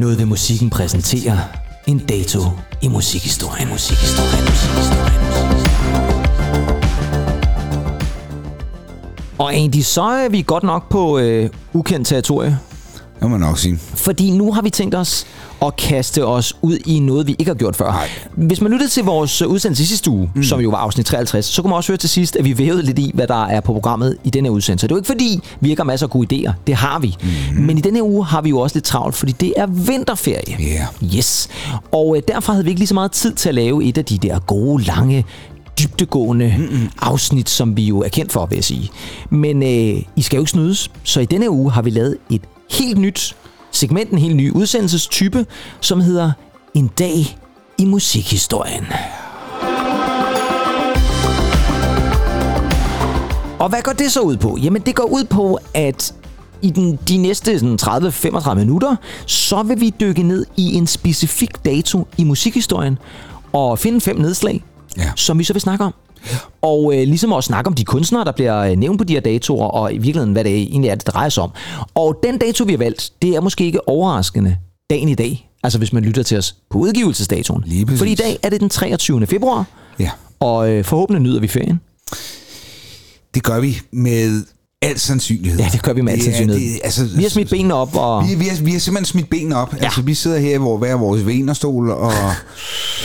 Noget ved musikken præsenterer en dato i musikhistorien. Musikhistorien, musikhistorien. Og egentlig så er vi godt nok på øh, ukendt territorie. Det må man nok sige. Fordi nu har vi tænkt os at kaste os ud i noget, vi ikke har gjort før. Nej. Hvis man lyttede til vores udsendelse sidste uge, mm. som jo var afsnit 53, så kunne man også høre til sidst, at vi vævede lidt i, hvad der er på programmet i denne udsendelse. Det er jo ikke fordi, vi ikke har masser af gode idéer. Det har vi. Mm. Men i denne uge har vi jo også lidt travlt, fordi det er vinterferie. Ja. Yes. Og øh, derfor havde vi ikke lige så meget tid til at lave et af de der gode, lange dybtegående Mm-mm. afsnit, som vi jo er kendt for, vil jeg sige. Men øh, I skal jo ikke snydes, så i denne uge har vi lavet et helt nyt segment, en helt ny udsendelsestype, som hedder En dag i musikhistorien. Og hvad går det så ud på? Jamen det går ud på, at i den, de næste sådan 30-35 minutter, så vil vi dykke ned i en specifik dato i musikhistorien og finde fem nedslag, Ja. som vi så vil snakke om. Og øh, ligesom også snakke om de kunstnere, der bliver øh, nævnt på de her datoer, og i virkeligheden, hvad det egentlig er, det drejer sig om. Og den dato, vi har valgt, det er måske ikke overraskende dagen i dag. Altså hvis man lytter til os på udgivelsesdatoen. Lige præcis. Fordi i dag er det den 23. februar, Ja. og øh, forhåbentlig nyder vi ferien. Det gør vi med al sandsynlighed. Ja, det gør vi med al sandsynlighed. det- altså, Vi har smidt benene op, og Vi, vi, har, vi har simpelthen smidt benene op. Ja. Altså, vi sidder her i hvor, hver vores venerstol og...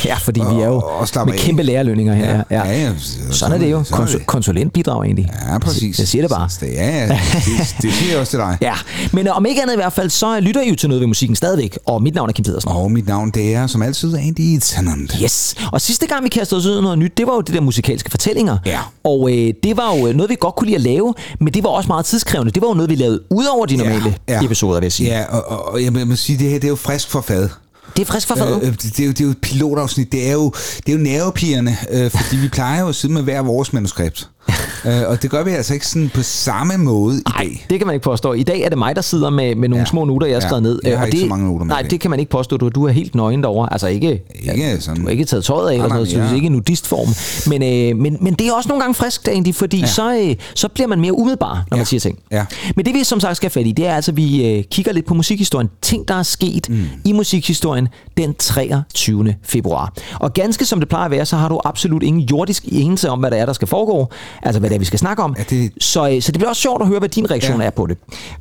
ja, fordi vi er jo og- og med af. kæmpe lærerlønninger her. Ja, ja, ja, Sådan er det jo. sådan Konsul- det. konsulentbidrag egentlig. Ja, præcis. Jeg siger det bare. Ja, ja. Det, det siger jeg også til dig. Ja, men øh, om ikke andet i hvert fald, så lytter I jo til noget ved musikken stadigvæk, og mit navn er Kim Pedersen. Og mit navn, det er som altid Andy Tennant. Yes. Og sidste gang, vi kastede os ud noget nyt, det var jo det der musikalske fortællinger. Ja. Og øh, det var jo noget, vi godt kunne lide at lave, men det var også meget tidskrævende. Det var jo noget, vi lavede ud over de normale ja. episoder, vil jeg sige. Ja, og, og, og jeg må- sige, det her det er jo frisk for fad. Det er frisk for fadet. Øh, det, det, er jo, det er jo et pilotafsnit. Det er jo, det er jo nervepigerne, øh, fordi vi plejer jo at sidde med hver vores manuskript. øh, og det gør vi altså ikke sådan på samme måde i Nej, dag. det kan man ikke påstå. I dag er det mig, der sidder med, med nogle Ja. små noter, jeg har Ja. skrevet ned. Jeg har Og ikke det, så mange noter med Nej, det kan man ikke påstå. Du, du er helt nøgen derovre. Altså ikke, Ikke sådan. du har ikke taget tøjet af, eller noget, så det er ikke nudistform. Men, øh, men, men det er også nogle gange frisk, egentlig, fordi ja. så, øh, så bliver man mere umiddelbar, når ja. man siger ting. Ja. Men det vi som sagt skal fat i, det er altså, at vi øh, kigger lidt på musikhistorien. Ting, der er sket mm. i musikhistorien den 23. februar. Og ganske som det plejer at være, så har du absolut ingen jordisk enelse om, hvad der er, der skal foregå. Altså, hvad det vi skal snakke om. Ja, det- Så, øh, så det bliver også sjovt at høre, hvad din reaktion ja. Er på det.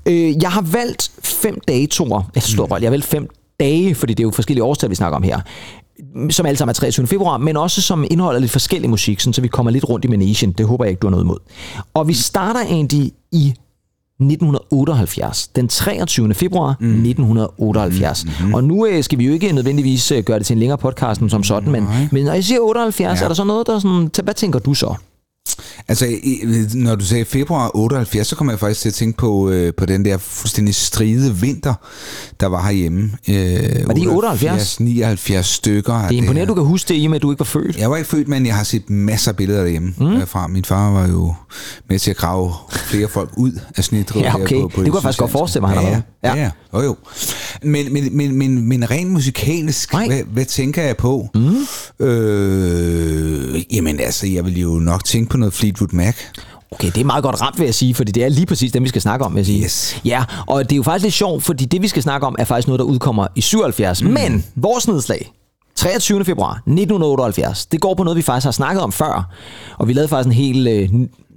Øh, jeg har valgt fem datoer. Jeg står mm. jeg har valgt fem dage, fordi det er jo forskellige årstal, vi snakker om her som alle sammen er 23. februar, men også som indeholder lidt forskellig musik, sådan, så vi kommer lidt rundt i managen. Det håber jeg ikke, du har noget imod. Og vi starter egentlig i 1978. Den 23. februar mm. 1978. Mm-hmm. Og nu øh, skal vi jo ikke nødvendigvis øh, gøre det til en længere podcast som sådan, men, men når jeg siger 78, ja. er der så noget, der er sådan... Hvad tænker du så? Altså, i- når du sagde februar 78, så kommer jeg faktisk til at tænke på, øh, på den der fuldstændig stride vinter, der var herhjemme. Øh, Var det i 78? 79 stykker. Det er imponerende, du kan huske det, i og med, at du ikke var født. Jeg var ikke født, men jeg har set masser af billeder derhjemme mm. fra. Min far var jo med til at grave flere folk ud af snitdrivet. Ja, okay. På, på Det kunne jeg faktisk godt forestille mig, han ja, ja, ja. ja. Jo, jo. Men, men, men, men, men rent musikalsk, Nej. hvad, hvad tænker jeg på? Mm. Øh, jamen altså, jeg vil jo nok tænke på noget Fleetwood Mac. Okay, det er meget godt ramt, vil jeg sige, fordi det er lige præcis dem, vi skal snakke om, vil jeg sige. Yes. Ja, og det er jo faktisk lidt sjovt, fordi det, vi skal snakke om, er faktisk noget, der udkommer i 77. Mm. Men vores nedslag, 23. februar 1978, det går på noget, vi faktisk har snakket om før. Og vi lavede faktisk en hel øh,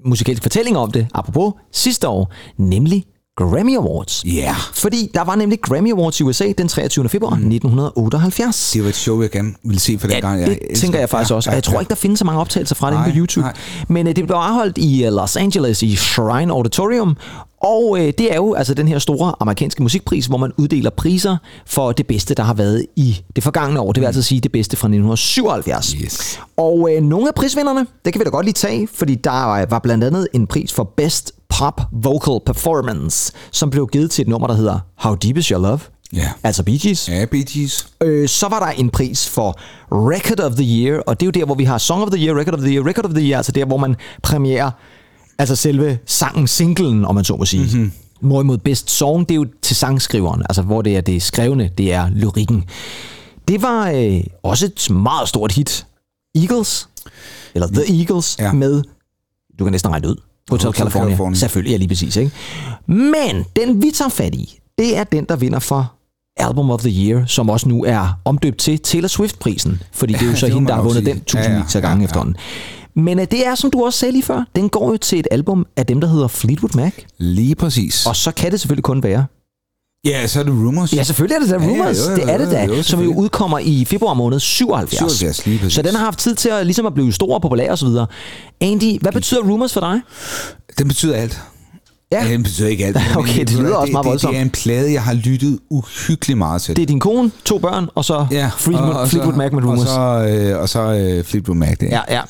musikalsk fortælling om det, apropos sidste år, nemlig Grammy Awards. Ja. Yeah. Fordi der var nemlig Grammy Awards i USA den 23. februar mm. 1978. Det var et show, jeg gerne ville se for den Ja, gang. det tænker jeg faktisk også. Og jeg tror ikke, der findes så mange optagelser fra det Nej, på YouTube. nej. Men uh, det blev afholdt i uh, Los Angeles i Shrine Auditorium. Og uh, det er jo altså den her store amerikanske musikpris, hvor man uddeler priser for det bedste, der har været i det forgangne år. Det vil altså sige det bedste fra 1977. Yes. Og uh, nogle af prisvinderne, det kan vi da godt lige tage, fordi der uh, var blandt andet en pris for Best Pop Vocal Performance, som blev givet til et nummer, der hedder How Deep Is Your Love? Ja. Altså Bee Gees. Ja, Bee Gees. Øh, så var der en pris for Record of the Year, og det er jo der, hvor vi har Song of the Year, Record of the Year, Record of the Year, altså der, hvor man premierer altså selve sangen, singlen, om man så må sige. Mm-hmm. Hvorimod Best Song, det er jo til sangskriveren, altså hvor det er det skrevne, det er lyrikken. Det var øh, også et meget stort hit. Eagles, eller The Eagles, ja. Ja. med, du kan næsten regne ud, Hotel, Hotel California. California. Selvfølgelig, ja lige præcis. Ikke? Men den vi tager fat i, det er den, der vinder for Album of the Year, som også nu er omdøbt til Taylor Swift-prisen, fordi det er jo så må hende, der har vundet sige. den tusindvis Ja, af ja, gange ja, ja. efterhånden. Men øh, det er, som du også sagde lige før, den går jo til et album af dem, der hedder Fleetwood Mac, Lige præcis. og så kan det selvfølgelig kun være. ja, så er det Rumors. Ja, selvfølgelig er det da Ja, ja, Rumors, jo, jo, det er det jo, da, jo, som jo udkommer i februar måned 77. 77, lige præcis. Så den har haft tid til at, ligesom at blive stor og populær osv. Andy, hvad betyder Rumors for dig? Den betyder alt. Ja. Ja, den betyder ikke alt. Okay, men det lyder også meget det, voldsomt. Det er en plade, jeg har lyttet uhyggeligt meget til. Det er din kone, to børn, og så ja, Fleetwood, og- og så- Fleetwood Mac med Rumors. Og så, øh, og så øh, Fleetwood Mac, det Ja, ja.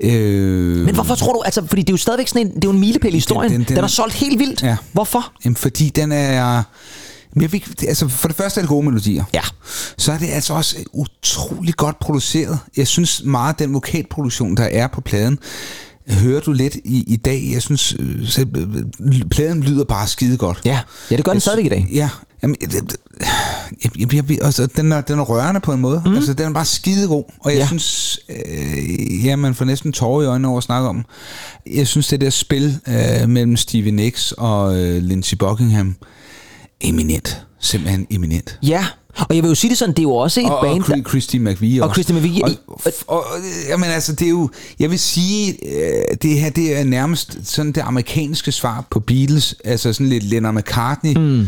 Øh, Men hvorfor tror du, altså, fordi det er jo stadigvæk sådan en, det er jo en milepæl i historien. Den, den- den, den- er solgt helt vildt. Ja. Hvorfor? Jamen, fordi den er... Men jeg altså for det første er det gode melodier. Ja. Så er det altså også utrolig godt produceret. Jeg synes meget, at den vokalproduktion, der er på pladen, hører du lidt i, i dag. Jeg synes, øh, øh, pladen lyder bare skide godt. Ja, ja det gør den stadigvæk i dag. Ja, jamen, det, jeg, jeg, jeg, altså, den, er, den er rørende på en måde. Mm. Altså, den er bare skide god. Og jeg ja. synes, øh, ja, man får næsten tårer i øjnene over at snakke om. Jeg synes, det der spil øh, mellem Stevie Nicks og øh, Lindsey Buckingham, eminent. Simpelthen eminent. Ja, og jeg vil jo sige det sådan, det er jo også et Og, band, og Chri- Christine McVie Og. Christine McVie, Og, og, og, jamen altså, det er jo... Jeg vil sige, øh, det her det er nærmest sådan det amerikanske svar på Beatles. Altså sådan lidt Lennon McCartney. Mm.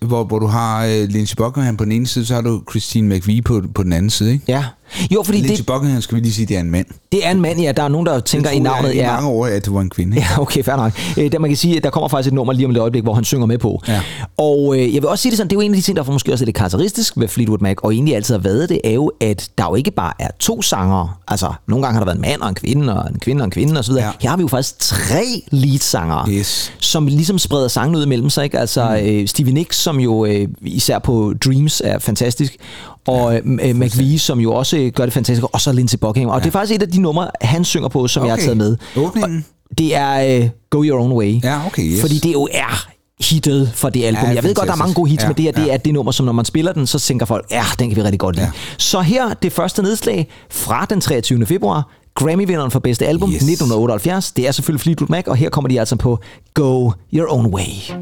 Hvor, hvor du har øh, Lindsey Buckingham på den ene side, så har du Christine McVie på, på den anden side. Ikke? Ja. Jo, fordi Lindsey det, Buckingham, skal vi lige sige, det er en mand. det er en mand, ja. Der er nogen, der tænker i Jeg navnet. I Ja, mange år, at det var en kvinde. Ja, okay, fair nok. Øh, Der man kan sige, at der kommer faktisk et nummer lige om et øjeblik, hvor han synger med på. Ja. Og øh, jeg vil også sige det sådan, det er jo en af de ting, der for måske også er lidt karakteristisk ved Fleetwood Mac, og egentlig altid har været det, er jo, at der jo ikke bare er to sangere. Altså, nogle gange har der været en mand og en kvinde, og en kvinde og en kvinde osv. Ja. Her har vi jo faktisk tre leadsangere, Yes. som ligesom spreder sangen ud imellem sig. Ikke? Altså, mm. øh, Stevie Nicks, som jo øh, især på Dreams er fantastisk, og ja, øh, McVie, som jo også øh, gør det fantastisk, og så Lindsey Buckingham. Og ja. det er faktisk et af de numre, han synger på, som okay. jeg har taget med. Åbningen? Og det er øh, Go Your Own Way. Ja, okay, yes. Fordi det jo er hittet for det album. Ja, jeg ved godt, der er mange gode hits, fantastisk. men det her det Ja, er det nummer, som når man spiller den, så tænker folk, ja, den kan vi rigtig godt lide. Ja. Så her, det første nedslag fra den 23. februar, Grammy-vinderen for bedste album Yes. 1978. Det er selvfølgelig Fleetwood Mac, og her kommer de altså på Go Your Own Way.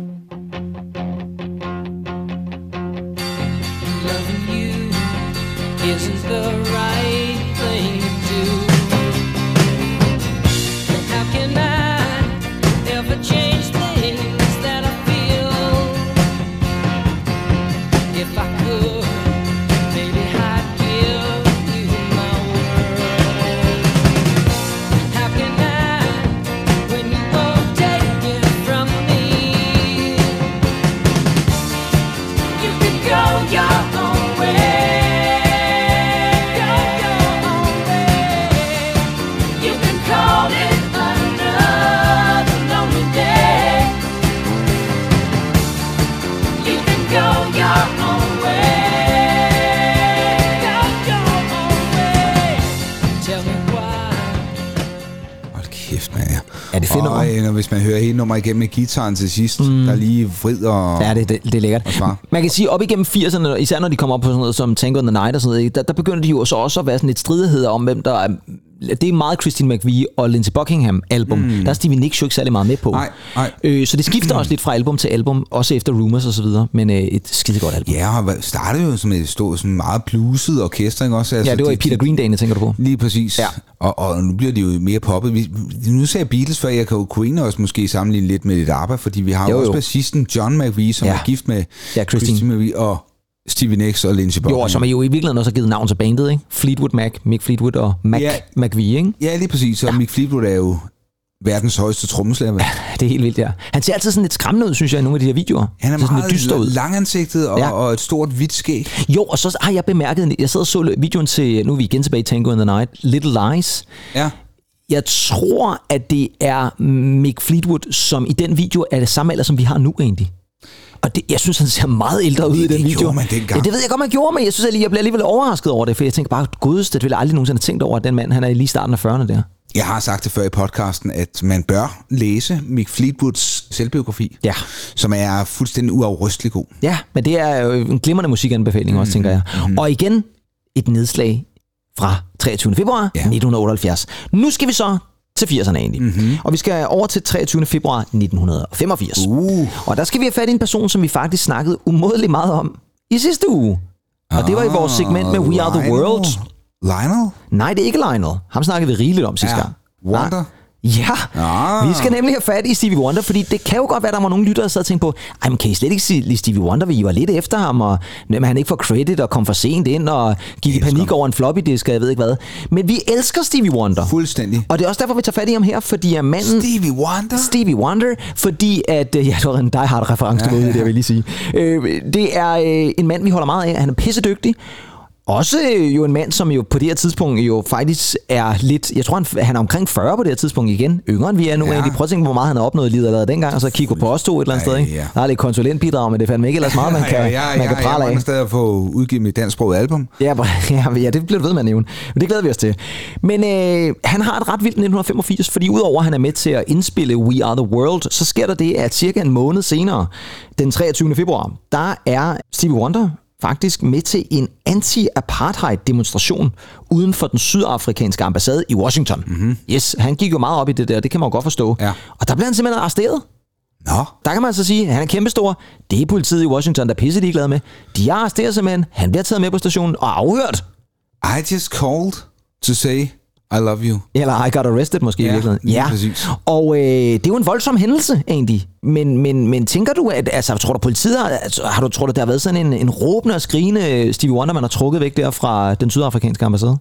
Igennem med gitaren til sidst, mm. der lige vrider og... Ja, det, det, det er lækkert. Man kan sige, op igennem 80'erne, især når de kommer op på sådan noget som Tango in the Night og sådan noget, der, der begynder de jo så også at være sådan lidt stridigheder om, hvem der er... Det er meget Christine McVie og Lindsey Buckingham album. Mm. Der er Stevie Nicks jo ikke særlig meget med på. Nej, nej. Øh, så det skifter også lidt fra album til album, også efter Rumors og så videre, men øh, et skidegodt album. Ja, og startede jo som et stort, sådan meget bluset orkester, ikke også? Altså, Ja, det var i Peter Green Dane, tænker du på? Lige præcis. Ja. Og, og nu bliver det jo mere poppet. Vi, nu sagde jeg Beatles før, jeg kan jo kunne også måske sammenligne lidt med lidt ABBA, fordi vi har jo, Jo, også bassisten John McVie, som Ja. er gift med Ja, Christine. McVie og Stevie Nicks og Lindsey Jo, Buckingham. og som er jo i virkeligheden også har givet navn til bandet, ikke? Fleetwood Mac, Mick Fleetwood og Mac Ja. McVie, ikke? Ja, lige præcis. Og ja. Mick Fleetwood er jo verdens højeste trommeslager. vel? Det er helt vildt, ja. Han ser altid sådan lidt skræmmende ud, synes jeg, i nogle af de her videoer. Han er Ser sådan meget dyster ud. langansigtet og, Ja. ja. og et stort hvidt skæg. Jo, og så har jeg bemærket, jeg sad og så videoen til, nu er vi igen tilbage i Tango in the Night, Little Lies. Ja. Jeg tror, at det er Mick Fleetwood, som i den video er det samme alder, som vi har nu egentlig. Og det, jeg synes, han ser meget ældre ud Det- i den det video. gjorde man dengang. Ja, det ved jeg godt, man gjorde, men jeg synes, at jeg bliver alligevel overrasket over det, for jeg tænker bare, godeste, det ville jeg aldrig nogensinde have tænkt over, at den mand, han er lige starten af 40'erne der. Jeg har sagt det før i podcasten, at man bør læse Mick Fleetwoods selvbiografi, Ja. som er fuldstændig uafrystelig god. Ja, men det er jo en glimrende musikanbefaling også, tænker jeg. Og igen, et nedslag fra 23. februar Ja. 1978. Nu skal vi så til 80'erne egentlig. Mm-hmm. Og vi skal over til 23. februar 1985. Uh. Og der skal vi have fat i en person, som vi faktisk snakkede umådeligt meget om i sidste uge. Og det var i vores segment med We Are The. World. Lionel? Nej, det er ikke Lionel. Ham snakkede vi rigeligt om sidste Ja. gang. Wonder? Nej. Ja, Ah. vi skal nemlig have fat i Stevie Wonder, fordi det kan jo godt være, der var nogle lyttere, der sad og tænkte på, ej, men kan I slet ikke sige Stevie Wonder, vi var lidt efter ham, og men han ikke får credit og kom for sent ind, og gik i panik over en floppy disk, og jeg ved ikke hvad. Men vi elsker Stevie Wonder. Fuldstændig. Og det er også derfor, vi tager fat i ham her, fordi at manden... Stevie Wonder? Stevie Wonder, fordi at... øh, Ja, det var en Die Hard reference, Ja, ja, det, jeg vil lige sige. Øh, det er øh, en mand, vi holder meget af. Han er pissedygtig. Også øh, jo en mand, som jo på det her tidspunkt jo faktisk er lidt... Jeg tror, han, han er omkring 40 på det her tidspunkt igen. Yngre end vi er nu. Ja. Ja. Prøv at tænke, hvor meget han har opnået i livet allerede dengang, og så kigge på os to et eller andet Ja, sted. Ikke? ja. Der er lidt konsulentbidrag, men det fandt ikke ellers meget, man kan, ja, ja, man kan ja, prale jeg af. er stadig at få udgivet mit dansksproget album. Ja, ja, ja, det bliver ved at nævne. Men det glæder vi os til. Men øh, han har et ret vildt 1985, fordi udover at han er med til at indspille We Are The World, så sker der det, at cirka en måned senere, den 23. februar, der er Stevie Wonder faktisk med til en anti-apartheid-demonstration uden for den sydafrikanske ambassade i Washington. Mm-hmm. Yes, han gik jo meget op i det der, det kan man jo godt forstå. Ja. Og der blev han simpelthen arresteret. Nå, Der kan man så sige, at han er kæmpestor. Det er politiet i Washington, der er pisse ligeglade med. De har arresteret simpelthen. Han bliver taget med på stationen og afhørt. I just called to say I love you. Eller I got arrested måske Ja, i virkeligheden. lige præcis. Og øh, det er jo en voldsom hændelse egentlig. Men, men, men tænker du, at altså, tror du politiet har, altså, har du, tror du, der har været sådan en, en råbende og skrigende Stevie Wonder, man har trukket væk der fra den sydafrikanske ambassade?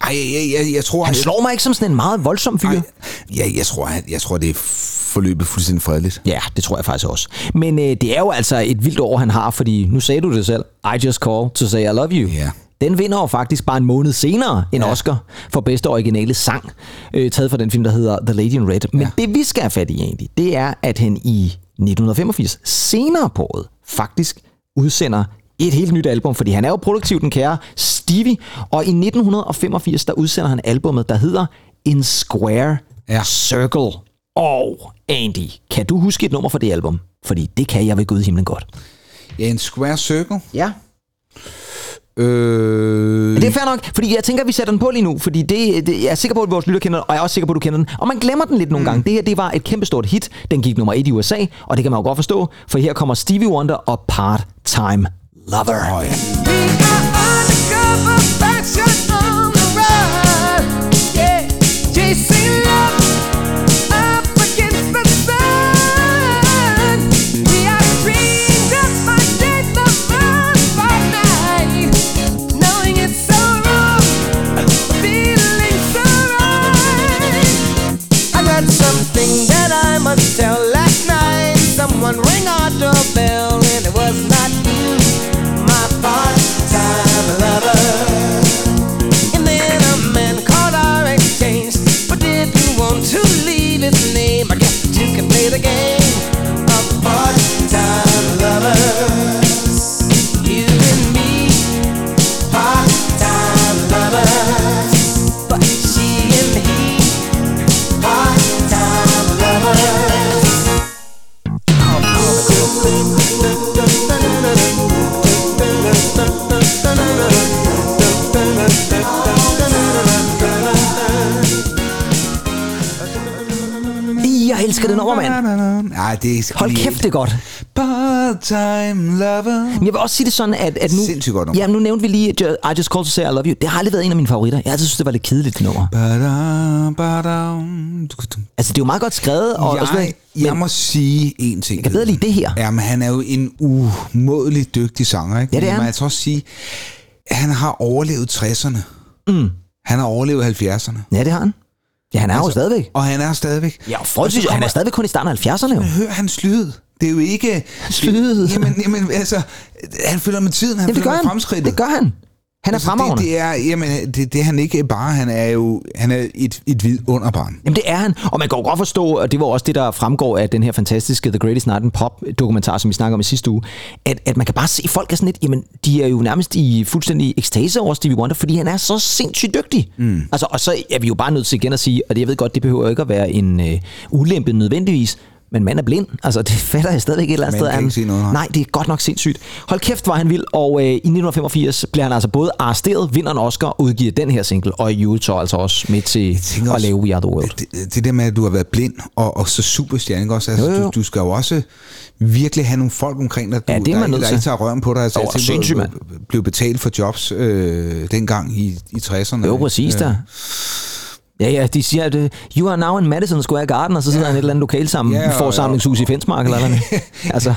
Ej, jeg, jeg, jeg tror... Han jeg, slår mig ikke som sådan en meget voldsom fyr. ej, ja, jeg, tror, jeg, jeg tror, det er forløbet fuldstændig fredeligt. Ja, det tror jeg faktisk også. Men øh, det er jo altså et vildt år, han har, fordi nu sagde du det selv. I just call to say I love you. Ja. Den vinder jo faktisk bare en måned senere en Ja. Oscar for bedste originale sang, øh, taget fra den film, der hedder The Lady in Red. Men Ja. det vi skal have fat i egentlig, det er, at han i 1985, senere på året, faktisk udsender et helt nyt album, fordi han er jo produktiv, den kære Stevie. Og i 1985, der udsender han albumet, der hedder In Square Ja. Circle. Og Andy, kan du huske et nummer fra det album? Fordi det kan jeg ved Gud himlen godt. Ja, en square circle. Ja. Øh, Det er fair nok, fordi jeg tænker, at vi sætter den på lige nu, fordi det, det, jeg er sikker på, at vores lytter kender den, og jeg er også sikker på, at du kender den. Og man glemmer den lidt nogle mm. gange. Det her, det var et kæmpestort hit. Den gik nummer et i USA, og det kan man jo godt forstå, for her kommer Stevie Wonder og Part-Time Lover. Åh, ja. We are det sgu Hold kæft, det er godt. Part-time lover. Men jeg vil også sige det sådan, at, at nu... Sindssygt godt nummer. Ja, nu nævnte vi lige I Just Called To Say I Love You. Det har aldrig været en af mine favoritter. Jeg altid synes, det var lidt kedeligt, det nummer. Ba-da, ba-da. Altså, det er jo meget godt skrevet. Og, og sådan Jeg, noget, jeg må sige en ting. Jeg kan bedre lide det her. Jamen, han er jo en umådelig dygtig sanger, ikke? Ja, det er Men han. Man altså også sige, han har overlevet 60'erne. Mm. Han har overlevet 70'erne. Ja, det har han. Ja, han er altså, jo stadigvæk. Og han er stadigvæk. Ja, folk synes, Og så han er kommer- stadigvæk kun i starten af 70'erne jo. Hør hans lyd. Det er jo ikke... Lyd? Jamen, jamen, altså, han følger med tiden, han Jamen, følger med han. fremskridtet. Det gør han. Han er Altså, fremragende. det, det er, jamen, det, det er han ikke bare, han er jo han er et, et vidunderbarn. Jamen det er han, og man kan jo godt forstå, og det var også det, der fremgår af den her fantastiske The Greatest Night in Pop dokumentar, som vi snakker om i sidste uge, at, at man kan bare se, folk er sådan lidt, jamen de er jo nærmest i fuldstændig ekstase over Stevie Wonder, fordi han er så sindssygt dygtig. Mm. Altså, og så er vi jo bare nødt til igen at sige, og det, jeg ved godt, det behøver ikke at være en øh, ulempe nødvendigvis, men mand er blind. Altså, det fatter jeg stadigvæk et eller andet sted. Han- ikke noget, nej. nej, det er godt nok sindssygt. Hold kæft, var han vild, og øh, i 1985 bliver han altså både arresteret, vinder en Oscar og udgiver den her single, og i så altså også med til at også- lave We Are The World. Det, det der med, at du har været blind og, og så superstjerne, ikke også? Altså, Jo, jo. Du, du skal jo også virkelig have nogle folk omkring dig, du, Ja, det er der, man der til. ikke tager røven på dig. Altså, Jo, jeg sindssygt, du blev betalt for jobs øh, dengang i, i 60'erne. Jo, præcis Øh, der. Ja, ja, de siger, at øh, you are now in Madison Square Garden, og så sidder han i et eller andet lokal sammen, Ja, ja, og- forsamlingshus i Fensmark eller noget. Altså,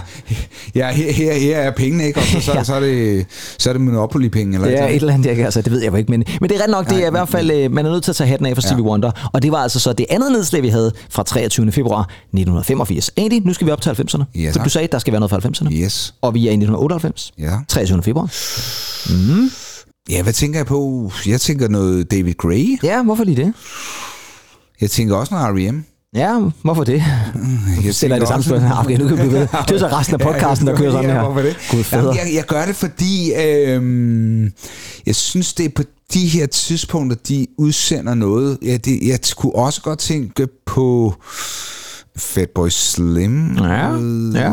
Ja, her, her, her er pengene, ikke? Og så, så, Ja. så, er det, så er det Monopoly-penge. Eller er et eller andet, kan, altså, det ved jeg jo ikke, men, men det er ret nok, det er i hvert fald, øh, man er nødt til at tage hatten af for Stevie Wonder, og det var altså så det andet nedslag, vi havde fra 23. februar 1985. Andy, nu skal vi op til 90'erne, Ja, for du sagde, at der skal være noget fra 90'erne, Yes. og vi er i 1998, Ja. 23. februar. Ja, hvad tænker jeg på? Jeg tænker noget David Gray. Ja, hvorfor lige det? Jeg tænker også noget R.E.M. Ja, hvorfor det? Jeg Stiller det samme spørgsmål. Okay, nu kan vi blive ved. Det er så resten af podcasten, der kører sådan ja, her. Hvorfor det? Fader. Jamen, jeg, jeg gør det, fordi øhm, jeg synes, det er på de her tidspunkter, de udsender noget. Ja, det, jeg kunne også godt tænke på Fatboy Slim. Ja, ja.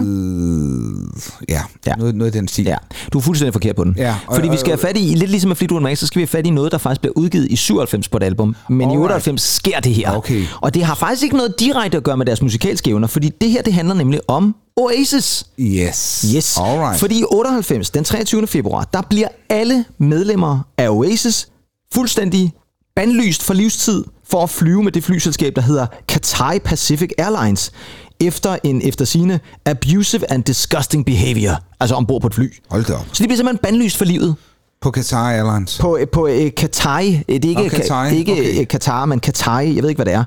ja. Ja. Noget, noget i den stil. Ja, du er fuldstændig forkert på den. Ja, og- Fordi vi skal have fat i, lidt ligesom med Fleetwood Mac, så skal vi have fat i noget, der faktisk bliver udgivet i 97 på et album. Men i Alright. 98 sker det her. Okay. Og det har faktisk ikke noget direkte at gøre med deres musikalske evner, fordi det her, det handler nemlig om Oasis. Yes. Yes. Alright. Fordi i 98, den 23. februar, der bliver alle medlemmer af Oasis fuldstændig bandlyst for livstid for at flyve med det flyselskab, der hedder Cathay Pacific Airlines, efter en efter sine abusive and disgusting behavior, altså ombord på et fly. Hold da op. Så de bliver simpelthen bandlyst for livet På Qatar Airlines. på, på uh, Qatar. Det er ikke, Nå, Qatar, det er ikke okay. okay. Qatar, men Qatar. Jeg ved ikke, hvad det er.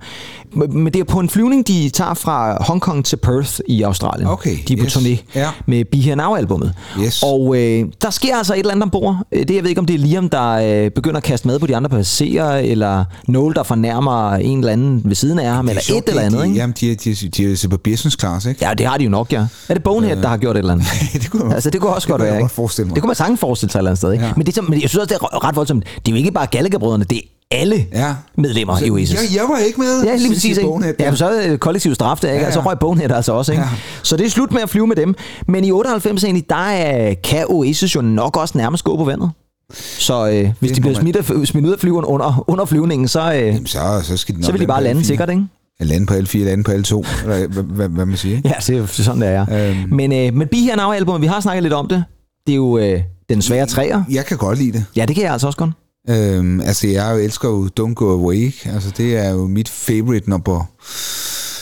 Men det er på en flyvning, de tager fra Hongkong til Perth i Australien. Okay, De er på yes. turné Ja. med Be Here Now-albummet. Yes. Og øh, der sker altså et eller andet ombord. Øh, Det, jeg ved ikke, om det er Liam, der øh, begynder at kaste mad på de andre passagerer, eller Noel, der fornærmer en eller anden ved siden af ham, eller er et eller andet. de, Ikke? Jamen, de, de, er- de er på business class, ikke? Ja, det har de jo nok, ja. Er det Bonehead, der har gjort et eller andet? det kunne jeg- altså, det kunne også det godt kunne jeg være, godt ikke? forestille mig. Det kunne man sagtens forestille sig et eller andet sted, ikke? Ja. Men, det, så- men jeg synes også, det er ret voldsomt. Det er jo ikke bare Gallagher-brødrene, det er alle Ja. medlemmer i Oasis. Jeg, jeg var ikke med. Ja, lige præcis. Ikke? Bonehead. Ja, så er det kollektiv straf der, ikke? Ja, Ja, Så ja. røg Bonehead altså også, ikke? Ja. Så det er slut med at flyve med dem. Men i 98 egentlig, der er, kan Oasis jo nok også nærmest gå på vandet. Så øh, hvis Det de bliver smidt, af, smidt ud af flyveren under, under flyvningen, så, øh, Jamen, så, så skal de nok så vil de bare lande L4. sikkert, ikke? Lande på L4, lande på L2, eller hvad, hvad, hvad man siger. Ja, det er sådan, det er. Øhm. Men, øh, men Be Here Now album, vi har snakket lidt om det. Det er jo øh, den svære træer. Jeg kan godt lide det. Ja, det kan jeg altså også godt. Øhm, altså, jeg elsker jo Don't Go Away. Altså, det er jo mit favorite nummer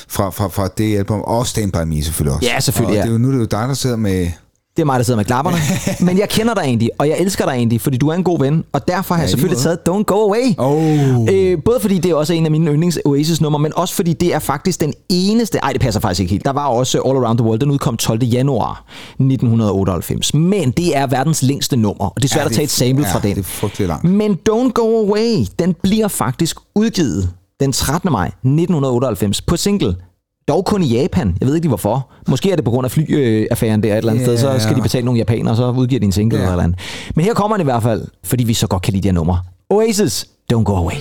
fra, fra, fra det album. Og Stand By Me selvfølgelig også. Ja, selvfølgelig, Og ja. det er jo, nu er det jo dig, der sidder med... Det er mig, der sidder med klapperne. Men jeg kender dig egentlig, og jeg elsker dig egentlig, fordi du er en god ven. Og derfor har jeg i lige selvfølgelig taget Don't Go Away. Oh. Øh, både fordi det er også en af mine yndlings Oasis numre, men også fordi det er faktisk den eneste... Ej, det passer faktisk ikke helt. Der var også All Around the World, den udkom 12. januar 1998. Men det er verdens længste nummer, og det er svært Ja, at tage et sample ja, fra den. det er langt. Men Don't Go Away, den bliver faktisk udgivet den 13. maj 1998 på single. Dog kun i Japan. Jeg ved ikke lige hvorfor. Måske er det på grund af flyaffæren der et eller andet Ja, sted. Så skal de betale nogle japanere, og så udgiver de en single Ja. eller et eller andet. Men her kommer den i hvert fald, fordi vi så godt kan lide de her numre. Oasis, Don't Go Away.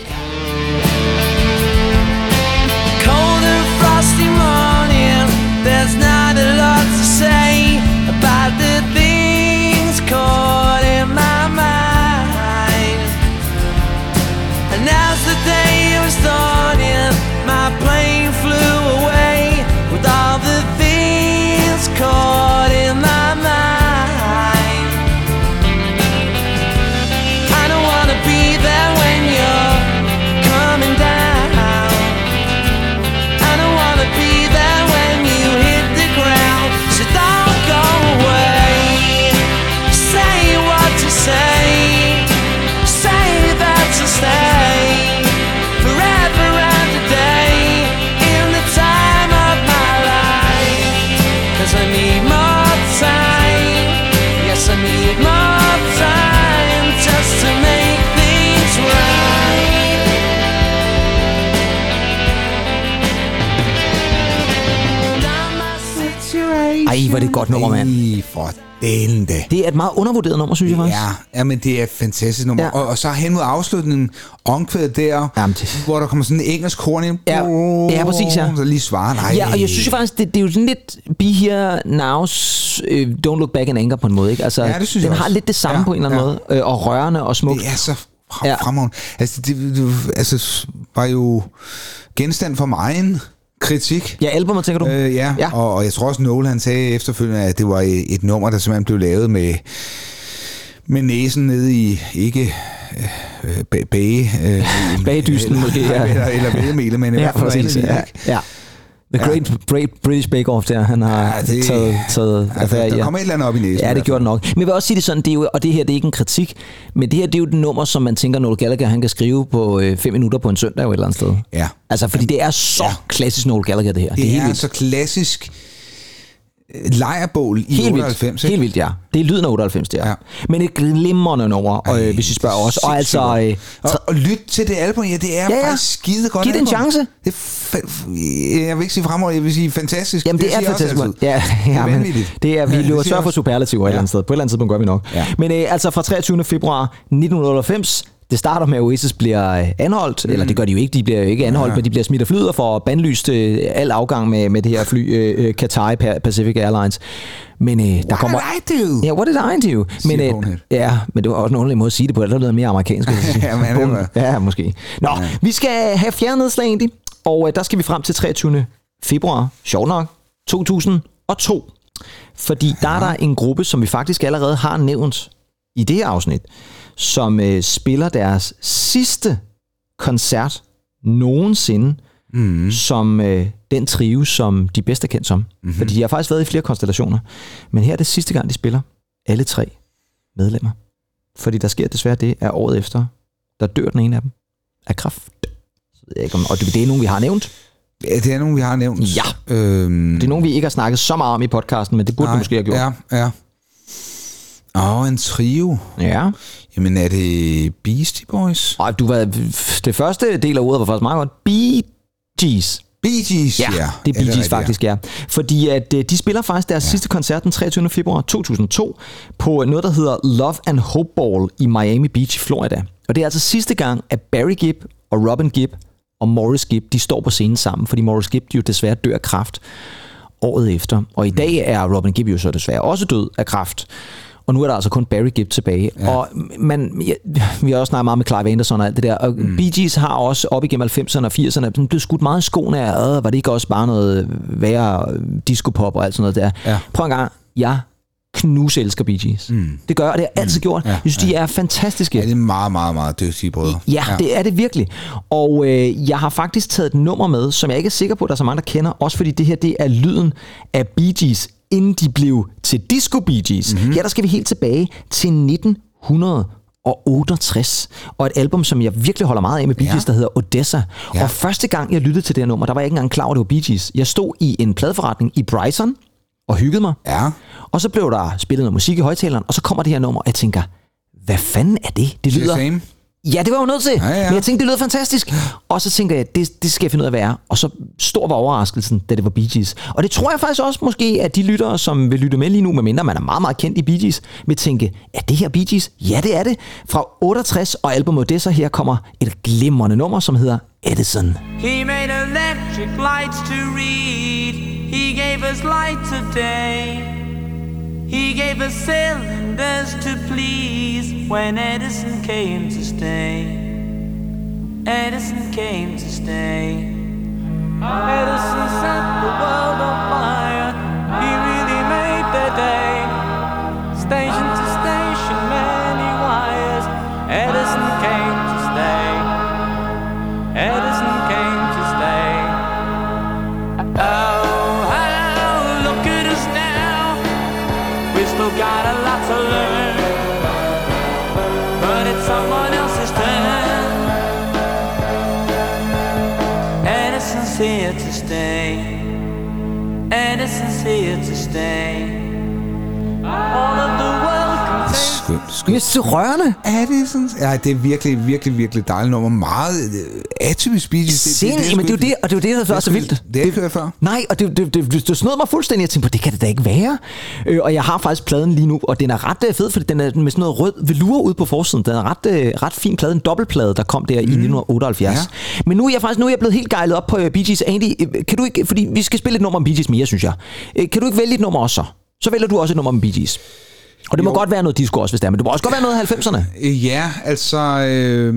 Ej, hvor er det et godt nummer, mand. Ej, for delen da. Det er et meget undervurderet nummer, synes jeg faktisk. Ja, ja, men det er et fantastisk nummer. Ja. Og, og så hen mod afslutningen, omkvædet der, Jamen, det- hvor der kommer sådan en engelsk korn ind. Ja, ja, præcis, ja. Så lige svarer, nej. Ja, og jeg synes jo faktisk, det, det er jo sådan lidt Be Here Now, uh, Don't Look Back in Anger på en måde. Ikke? Altså, Ja, det synes den jeg har også. lidt det samme Ja, på en eller anden ja. måde, øh, og rørende og smukt. Det er så fra- Ja. fremragende. Altså, det, det, altså, var jo genstand for mig kritik. Ja, albumet, tænker du? Øh, ja, Ja. Og, og jeg tror også, Noel han sagde efterfølgende, at det var et, et nummer, der simpelthen blev lavet med, med næsen nede i, ikke øh, bag, bage, øh, Bagdysten eller, måske, ja. Eller, eller hvedemel, men i ja, hvert fald præcis. Ja, ja. The Great, great British Bake Off der, han har Ja, det- taget, taget Ja, affære der, ja. kommer et eller andet op i næsen. Ja, det gjorde det nok. Men jeg vil også sige det sådan, det er jo, og det her det er ikke en kritik, men det her det er jo et nummer, som man tænker, Noel Gallagher han kan skrive på øh, fem minutter på en søndag jo et eller andet sted. Ja. Altså, fordi det er så Ja. klassisk Noel Gallagher, det her. Det, det er vildt. så klassisk lejrbål i Helt 98. vildt. Helt vildt, ja. Det er lyden af 98, det er. Ja. Ja. Men et glimrende nummer, Ej, øh, hvis I spørger det er os. Og altså, øh, og, og lyt til det album, ja, det er Ja, ja. faktisk skide godt Giv det en chance. Det er jeg vil ikke sige fremover, jeg vil sige fantastisk. Jamen, det, er jeg også fantastisk. Ja, det er ja, men det er, vi Ja, det løber jeg for også. superlativ et eller andet Ja. sted. På et eller andet tidspunkt gør vi nok. Ja. Men øh, altså fra 23. februar 1998, det starter med, at Oasis bliver øh, anholdt, mm. eller det gør de jo ikke, de bliver jo ikke anholdt, ja. men de bliver smidt af flyet og får bandlyst øh, al afgang med, med det her fly, øh, øh, Qatar Pa- Pacific Airlines. Men øh, der What kommer... did I do? Ja, what did I do? Men, øh, ja, men det var også en underlig måde at sige det på. Det noget mere amerikansk. Ja, men det Bone- var- Ja, måske. Nå, ja. vi skal have fjerde nedslag egentlig, og øh, der skal vi frem til 23. februar, sjovt nok, 2002. Fordi der er der en gruppe, som vi faktisk allerede har nævnt i det her afsnit, som øh, spiller deres sidste koncert nogensinde, mm. som øh, den trio, som de bedste er kendt som. Mm-hmm. Fordi de har faktisk været i flere konstellationer. Men her er det sidste gang, de spiller alle tre medlemmer. Fordi der sker desværre det, at året efter, der dør den ene af dem af kræft. Så ved jeg ikke, om, og det det er nogen, vi har nævnt. Ja, det er nogen, vi har nævnt. Ja. Øhm, Det er nogen, vi ikke har snakket så meget om i podcasten, men det burde vi måske have gjort. Ja, ja. Åh, en trio. ja. Jamen, er det Beastie Boys? Og du var, det første del af ordet var faktisk meget godt. Bee Gees. Bee Gees, ja. Ja, det er Bee Gees rigtigt, faktisk, ja. Fordi at øh, de spiller faktisk deres ja. sidste koncert den 23. februar 2002 på noget, der hedder Love and Hope Ball i Miami Beach i Florida. Og det er altså sidste gang, at Barry Gibb og Robin Gibb og Morris Gibb, de står på scenen sammen, fordi Morris Gibb jo desværre dør af kræft året efter. Og i dag er Robin Gibb jo så desværre også død af kræft. Og nu er der altså kun Barry Gibb tilbage. Ja. Og man, ja, vi har også snakket meget med Clive Anderson og alt det der. Og mm. Bee Gees har også op igennem 90'erne og 80'erne sådan blevet skudt meget i skoene af, "Øh, var det ikke også bare noget værre disco-pop og alt sådan noget der. Ja. Prøv en gang, jeg knus elsker Bee Gees. Mm. Det gør jeg, og det har jeg altid gjort. Ja, Jeg synes, de er fantastiske. Ja, det er meget, meget, meget dygtige brødre. Ja, ja, det er det virkelig. Og øh, jeg har faktisk taget et nummer med, som jeg ikke er sikker på, at der er så mange, der kender. Også fordi det her, det er lyden af Bee Gees, inden de blev til Disco Bee Gees. Mm-hmm. Her der skal vi helt tilbage til 1968. Og et album, som jeg virkelig holder meget af med Bee Ja. Gees, der hedder Odessa. Ja. Og første gang, jeg lyttede til det her nummer, der var jeg ikke engang klar over, at det var Bee Gees. Jeg stod i en pladeforretning i Bryson og hyggede mig. Ja. Og så blev der spillet noget musik i højtaleren, og så kommer det her nummer, og jeg tænker, hvad fanden er det? Det lyder... Ja, det var jeg jo nødt til. Ja, ja. Men jeg tænkte, det lød fantastisk. Og så tænker jeg, det, det skal jeg finde ud af, hvad er. Og så stor var overraskelsen, da det var Bee Gees. Og det tror jeg faktisk også måske, at de lyttere, som vil lytte med lige nu, medmindre man er meget, meget kendt i Bee Gees, vil tænke, er det her Bee Gees? Ja, det er det. Fra 68 og albumet Odessa, her kommer et glimrende nummer, som hedder Edison. He made electric lights to read. He gave us light of day. He gave us cylinders to please when Edison came to stay. Edison came to stay. Edison here to stay. Edison's here to stay. Skønt, skønt. det er rørende. Er det sådan? Ja, det er virkelig, virkelig, virkelig dejligt nummer. Meget øh, atypisk Bee Gees. Sind, men det er jo det, og det er jo det, der er så vildt. Det har jeg hørt før. Nej, og det, det, det, det, snød mig fuldstændig. Jeg tænkte på, det kan det da ikke være. Øh, og jeg har faktisk pladen lige nu, og den er ret øh, fed, fordi den er med sådan noget rød velure ude på forsiden. Den er ret, øh, ret fin plade, en dobbeltplade, der kom der mm. i 1978. Ja. Ja. Men nu er jeg faktisk nu er jeg blevet helt gejlet op på øh, Bee Gees. Andy, øh, kan du ikke, fordi vi skal spille et nummer om Bee Gees mere, synes jeg. Øh, kan du ikke vælge et nummer også så? Så vælger du også et nummer om Bee Gees. Og det må Jo. godt være noget disco også, hvis det er, men det må også godt være noget af 90'erne. Øh, Ja, altså... Øh,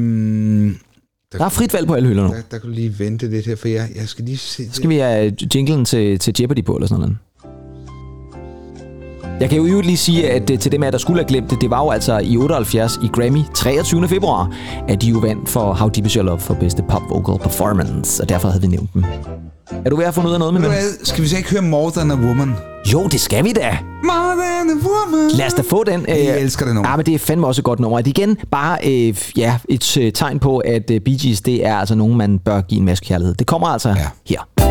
Der er frit valg på alle hylder nu. der, der kan du lige vente lidt her, for jeg, jeg skal lige se det. Skal vi have jinglen til, til Jeopardy på, eller sådan noget? Jeg kan jo lige sige, at øh, til dem af der skulle have glemt det, det var jo altså i 78 i Grammy 23. februar, at de jo vandt for How Deep Is Your Love for bedste pop vocal performance, og derfor havde vi nævnt dem. Er du ved at få ud af noget med hvad, Skal vi så ikke høre More Than a Woman? Jo, det skal vi da. More Than a Woman. Lad os da få den. Jeg elsker det nummer. Ja, men det er fandme også et godt nummer. Det er igen bare øh, ja, et øh, tegn på, at øh, Bee Gees, det er altså nogen, man bør give en masse kærlighed. Det kommer altså Ja. her.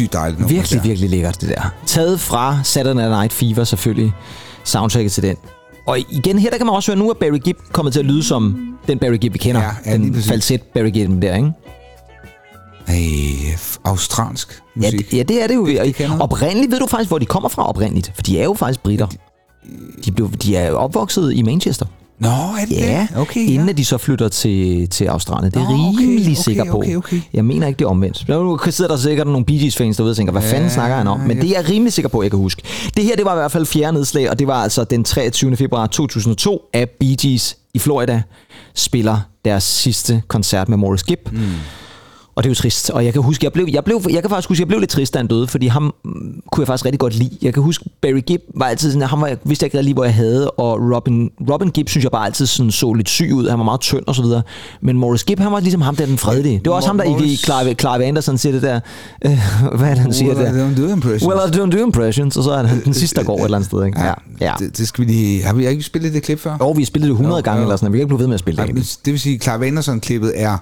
Sindssygt dejligt nummer. Virkelig, der. virkelig lækkert, det der. Taget fra Saturday Night Fever selvfølgelig, soundtracket til den. Og igen, her der kan man også høre, nu er Barry Gibb kommet til at lyde som den Barry Gibb, vi kender. Ja, ja, den falset Barry Gibb der, ikke? F- australsk Ja, musik. d- ja, det er det jo. det noget. oprindeligt, ved du faktisk, hvor de kommer fra oprindeligt? For de er jo faktisk britter. De, blev, de er opvokset i Manchester. Nå, er det Ja, det? Okay, inden ja. de så flytter til, til Australien. Det er Nå, okay, rimelig okay, sikker på. okay, okay. Jeg mener ikke, det er omvendt. Nu sidder der sikkert nogle Bee Gees fans derude og tænker, hvad fanden snakker han om? Men det er jeg rimelig sikker på, jeg kan huske. Det her, det var i hvert fald fjerde nedslag, og det var altså den 23. februar 2002, at Bee Gees i Florida spiller deres sidste koncert med Morris Gibb. Mm. Og det er jo trist. Og jeg kan huske, jeg blev, jeg blev, jeg kan faktisk huske, jeg blev lidt trist, da han døde, fordi ham mm, kunne jeg faktisk rigtig godt lide. Jeg kan huske, Barry Gibb var altid sådan, han var, jeg vidste ikke lige, hvor jeg havde, og Robin, Robin Gibb synes jeg bare altid sådan, så lidt syg ud. Han var meget tynd og så videre. Men Morris Gibb, han var ligesom ham, der er den fredelige. Det var også ham, der i Morris- Clive, Clive Anderson siger det der, øh, hvad er det, han siger Well, I der? don't do impressions. Well, I don't do impressions, og så er han den sidste, der går et eller andet sted. Ikke? Ja, ja. Det, det skal vi lige... Har vi ikke spillet det klip før? Og vi har spillet det 100 Jo, gange jo. eller sådan, vi kan ikke blive ved med at spille det det vil sige, Clive Anderson-klippet er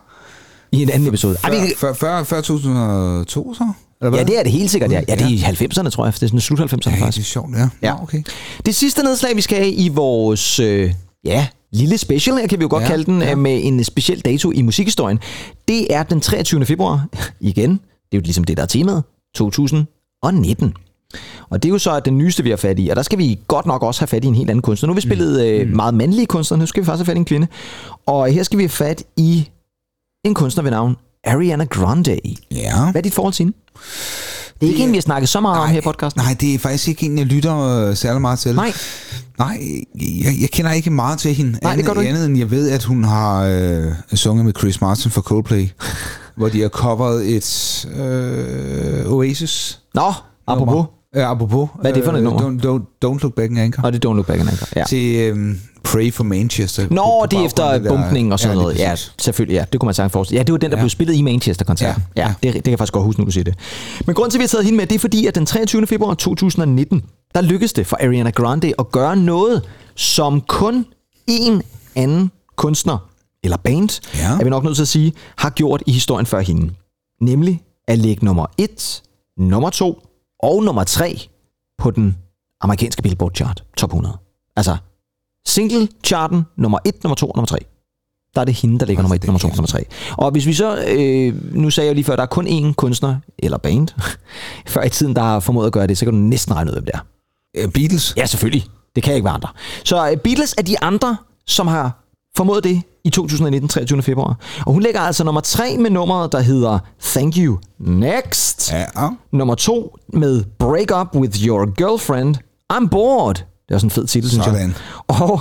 i en anden episode. Ej, vi, før, før, før 2002, så? Eller hvad? ja, det er det helt sikkert, ja. Ja, det er i 90'erne, tror jeg. Det er sådan slut 90'erne Ja, faktisk. det er sjovt, ja. Ja. Nå, okay. Det sidste nedslag, vi skal have i vores øh, ja, lille special, her kan vi jo godt Ja, ja, kalde den, ja. ja. med en speciel dato i musikhistorien. Det er den 23. februar. Igen, det er jo ligesom det, der er temaet. 2019. Og det er jo så den nyeste, vi har fat i. Og der skal vi godt nok også have fat i en helt anden kunstner. Nu har vi spillet øh, meget mandlige kunstnere. Nu skal vi faktisk have fat i en kvinde. Og her skal vi have fat i en kunstner ved navn Ariana Grande. Ja. Hvad er dit forhold til hende? Det er ikke en, vi har snakket så meget om her i podcasten. Nej, det er faktisk ikke en, jeg lytter øh, særlig meget til. Nej. Nej, jeg, jeg kender ikke meget til hende. Nej, det gør du ikke. Andet end jeg ved, at hun har øh, sunget med Chris Martin for Coldplay, hvor de har coveret et øh, Oasis. Nå, apropos. Ja, apropos. Hvad er det for et øh, nummer? Don't, don't, don't Look Back in Anger. Og det er Don't Look Back in Anger. Ja. Til øh, Pray for Manchester. Nå, det er efter bumpningen og sådan lige noget. Ja, selvfølgelig. Ja, det kunne man sagtens forestille. Ja, det var den, der Ja. blev spillet i Manchester-koncerten. Ja, Ja, ja. ja. Det, det kan jeg faktisk godt huske, når du siger det. Men grunden til, at vi har taget hende med, det er fordi, at den 23. februar 2019, der lykkedes det for Ariana Grande at gøre noget, som kun én anden kunstner, eller band, Ja. er vi nok nødt til at sige, har gjort i historien før hende. Nemlig at lægge nummer 1, nummer 2 og nummer 3 på den amerikanske Billboard chart, top 100. Altså, single-charten nummer 1, nummer 2 og nummer 3. Der er det hende, der ligger nummer 1, nummer 2 og nummer 3. Og hvis vi så, øh, nu sagde jeg lige før, der er kun én kunstner, eller band, før i tiden, der har formået at gøre det, så kan du næsten regne ud, hvem det er. Øh, Beatles. Ja, selvfølgelig. Det kan ikke være andre. Så uh, Beatles er de andre, som har formået det i 2019, 23. februar. Og hun ligger altså nummer 3 med nummeret, der hedder Thank You Next. Ja. Nummer 2 med Break Up With Your Girlfriend. I'm Bored. Det er også en fed titel, synes jeg. Sådan. Og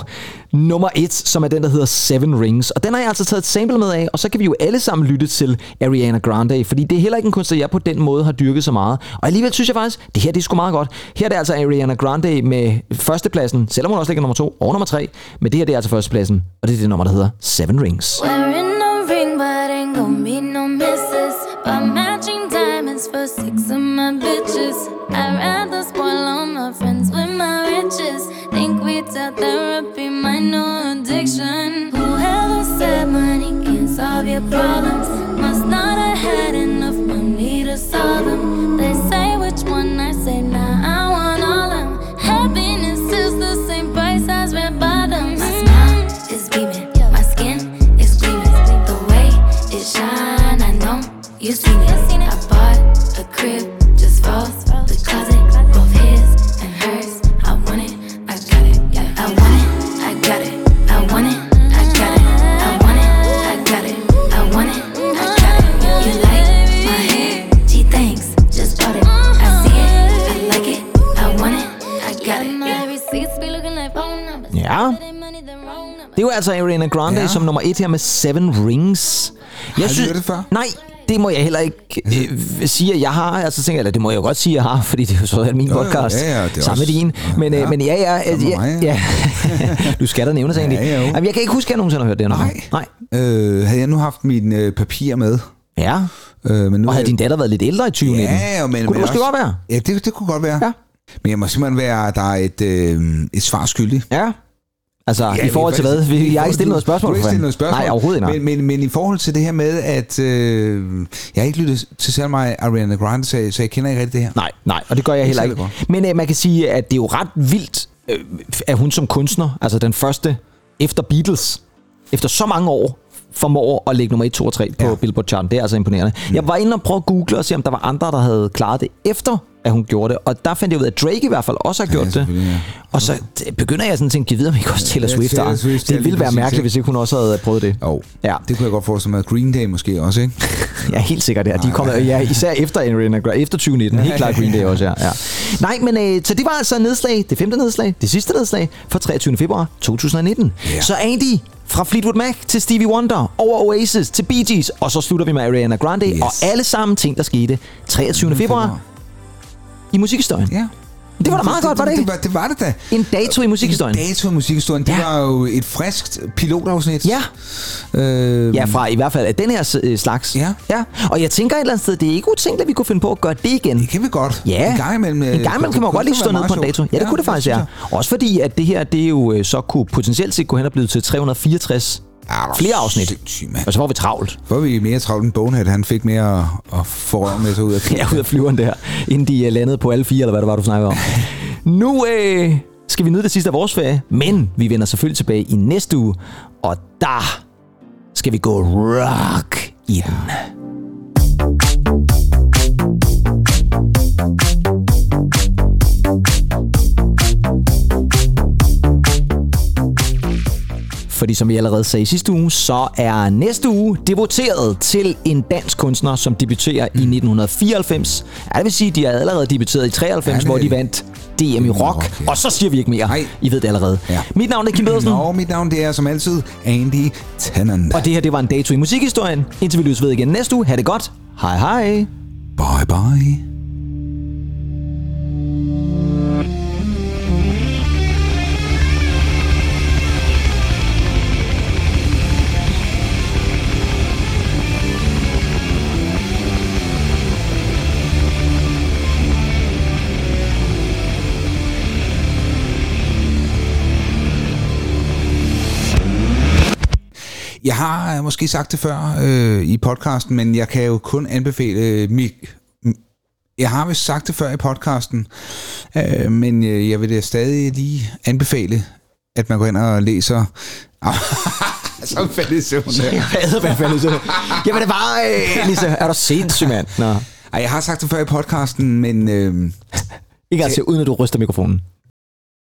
nummer 1, som er den, der hedder Seven Rings. Og den har jeg altså taget et sample med af, og så kan vi jo alle sammen lytte til Ariana Grande, fordi det er heller ikke en kunstner, jeg på den måde har dyrket så meget. Og alligevel synes jeg faktisk, det her det er sgu meget godt. Her er det altså Ariana Grande med førstepladsen, selvom hun også ligger nummer 2 og nummer 3. Men det her det er altså førstepladsen, og det er det nummer, der hedder Seven Rings. Wearing no ring, but ain't gon' be no misses. Of my bitches. I'd rather spoil all my friends with my riches. Think without therapy, my new addiction. Whoever said money can solve your problems must not have had enough money to solve them. They say which one I say now. I want all them. Happiness is the same price as red bottoms. My smile is beaming, my skin is gleaming. The way it shine, I know you seen it. Altså Ariana Grande ja. Som nummer 1 her med Seven Rings. Jeg du hørt det før? Nej, det må jeg heller ikke øh, sige, at jeg har. Altså tænker jeg, eller det må jeg jo godt sige, at jeg har, fordi det er jo så er min Jo, podcast ja, ja, det er sammen med også- din. Men, ja, ja, øh, men ja, ja, med ja, ja. du skal da nævnes egentlig. Ja, jo. Jamen, jeg kan ikke huske, at jeg nogensinde har hørt det. Nej. Nej. Øh, havde jeg nu haft mine øh, papirer med. Ja. Øh, men nu Og havde din datter været lidt ældre i 2019? Ja, men, Kunne men det måske også- godt være? Ja, det, det kunne godt være. Ja. Men jeg må simpelthen være, der er et, øh, et svar skyldig. Ja. Altså, Ja, i forhold til hvad? Vi- Jeg har ikke stillet til- noget spørgsmål. Du har ikke stillet noget spørgsmål. Nej, overhovedet ikke. Men, men, men i forhold til det her med, at øh, jeg har ikke lyttet til selv mig Ariana Grande, så, jeg- så jeg kender ikke rigtig det her. Nej, nej, og det gør jeg heller særlig ikke. Men øh, man kan sige, at det er jo ret vildt, øh, at hun som kunstner, altså den første efter Beatles, efter så mange år, formår at lægge nummer 1, 2 og 3 på Ja. ja. Billboard-charten. Det er altså imponerende. Mm. Jeg var inde og prøve at google og se, om der var andre, der havde klaret det efter, at hun gjorde det. Og der fandt jeg ud af, at Drake i hvert fald også har gjort det. selvfølgelig, ja. Og så begynder jeg sådan at tænke, videre, om ikke også Taylor Ja, Swift Taylor har. Swift, ja, Det ville være mærkeligt, hvis ikke hun også havde prøvet det. Jo, Ja. det kunne jeg godt forestille mig. Green Day måske også, ikke? Ja, helt sikkert, ja. De er kommet, ja, især efter Ariana Grande, efter 2019. Helt klart Green Day også, ja. ja. Nej, men øh, så det var altså nedslag, det femte nedslag, det sidste nedslag fra 23. februar 2019. Ja. Så Andy, fra Fleetwood Mac til Stevie Wonder, over Oasis til Bee Gees, og så slutter vi med Ariana Grande, Yes. og alle sammen ting, der skete 23. februar i musikhistorien. Ja. Det var da meget godt, var det Det ikke? var det, var det da. En dato i musikhistorien. En dato i musikhistorien. Det Ja. var jo et friskt pilotafsnit. Ja. Øh, Ja, fra i hvert fald af den her øh, slags. Ja. ja. Og jeg tænker et eller andet sted, det er ikke utænkeligt, at vi kunne finde på at gøre det igen. Det kan vi godt. Ja, En gang imellem. øh, en gang imellem kan man godt lige stå ned på en dato. Ja, det kunne det faktisk, ja. Også fordi, at det her, det er jo øh, så kunne potentielt set gå hen og blive til 364 Ja, flere afsnit. sindssygt, mand. Og så var vi travlt. Er vi mere travlt end Bonehead? Han fik mere at, at få med sig ud af Ja, ud af flyveren der, inden de øh, landede på alle fire, eller hvad det var, du snakkede om. nu øh, skal vi nyde det sidste af vores ferie, men vi vender selvfølgelig tilbage i næste uge, og der skal vi gå rock i den. Fordi som vi allerede sagde i sidste uge, så er næste uge devoteret til en dansk kunstner, som debuterer i 1994. Ja, det vil sige, at de er allerede debuteret i 93, Ja, hvor de vandt DM i rock. rock, ja. Og så siger vi ikke mere. Nej. I ved det allerede. Ja. Mit navn er Kim Pedersen. Nå, mit navn det er som altid Andy Tennant. Og det her, det var en dato i musikhistorien. Indtil vi lyttes ved igen næste uge. Ha' det godt. Hej hej. Bye bye. Jeg har måske sagt det før øh, i podcasten, men jeg kan jo kun anbefale øh, Mik... M- Jeg har vist sagt det før i podcasten, øh, men øh, jeg vil da stadig lige anbefale at man går ind og læser... så faldt i søvn. Jeg hader, hvad fanden så. Jamen det var, øh, Lisa, er du sindssyg, mand? Nå. Ej, jeg har sagt det før i podcasten, men... Øh, Ikke altså, uden at du ryster mikrofonen.